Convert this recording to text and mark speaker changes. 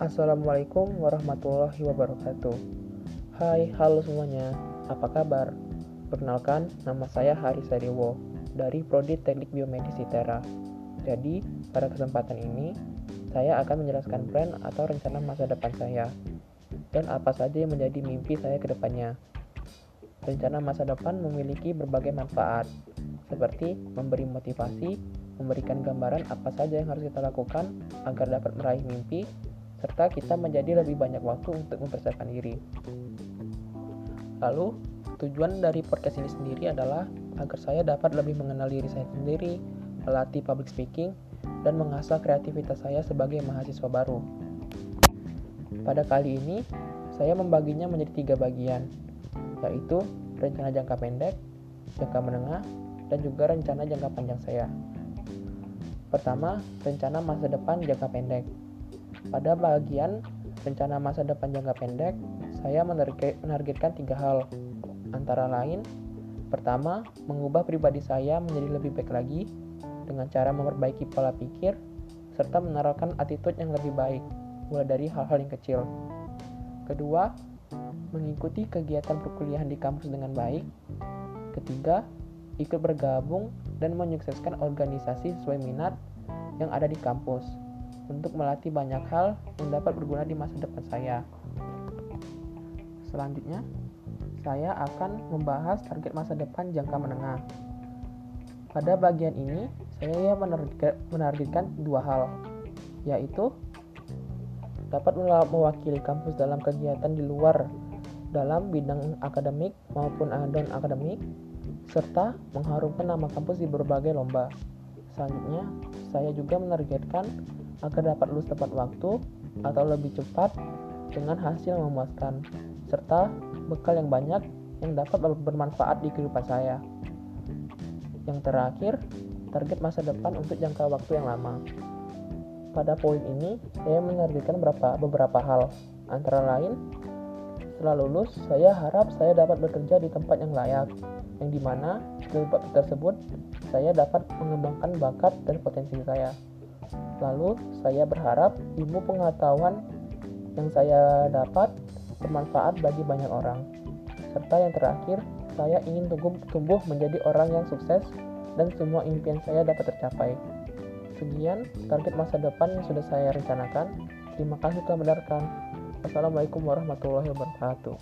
Speaker 1: Assalamualaikum warahmatullahi wabarakatuh. Hai, halo semuanya. Apa kabar? Perkenalkan, nama saya Hari Sariwo dari Prodi Teknik Biomedis ITERA. Jadi, pada kesempatan ini, saya akan menjelaskan plan atau rencana masa depan saya dan apa saja yang menjadi mimpi saya ke depannya. Rencana masa depan memiliki berbagai manfaat, seperti memberi motivasi, memberikan gambaran apa saja yang harus kita lakukan agar dapat meraih mimpi, serta kita menjadi lebih banyak waktu untuk mempersiapkan diri. Lalu, tujuan dari podcast ini sendiri adalah agar saya dapat lebih mengenal diri saya sendiri, melatih public speaking, dan mengasah kreativitas saya sebagai mahasiswa baru. Pada kali ini, saya membaginya menjadi tiga bagian, yaitu rencana jangka pendek, jangka menengah, dan juga rencana jangka panjang saya. Pertama, rencana masa depan jangka pendek. Pada bagian rencana masa depan jangka pendek, saya menargetkan tiga hal, antara lain, pertama, mengubah pribadi saya menjadi lebih baik lagi dengan cara memperbaiki pola pikir, serta menerapkan attitude yang lebih baik, mulai dari hal-hal yang kecil. Kedua, mengikuti kegiatan perkuliahan di kampus dengan baik. Ketiga, ikut bergabung dan menyukseskan organisasi sesuai minat yang ada di kampus untuk melatih banyak hal yang dapat berguna di masa depan saya. Selanjutnya, saya akan membahas target masa depan jangka menengah. Pada bagian ini, saya menargetkan dua hal, yaitu dapat mewakili kampus dalam kegiatan di luar dalam bidang akademik maupun non-akademik, serta mengharumkan nama kampus di berbagai lomba. Selanjutnya, saya juga menargetkan agar dapat lulus tepat waktu atau lebih cepat dengan hasil yang memuaskan, serta bekal yang banyak yang dapat bermanfaat di kehidupan saya. Yang terakhir, target masa depan untuk jangka waktu yang lama. Pada poin ini, saya menargetkan beberapa, beberapa hal, antara lain, setelah lulus, saya harap saya dapat bekerja di tempat yang layak, yang di mana di tersebut saya dapat mengembangkan bakat dan potensi saya. Lalu, saya berharap ilmu pengetahuan yang saya dapat bermanfaat bagi banyak orang. Serta yang terakhir, saya ingin tumbuh menjadi orang yang sukses dan semua impian saya dapat tercapai. Sekian target masa depan yang sudah saya rencanakan. Terima kasih telah mendengarkan. Assalamualaikum warahmatullahi wabarakatuh.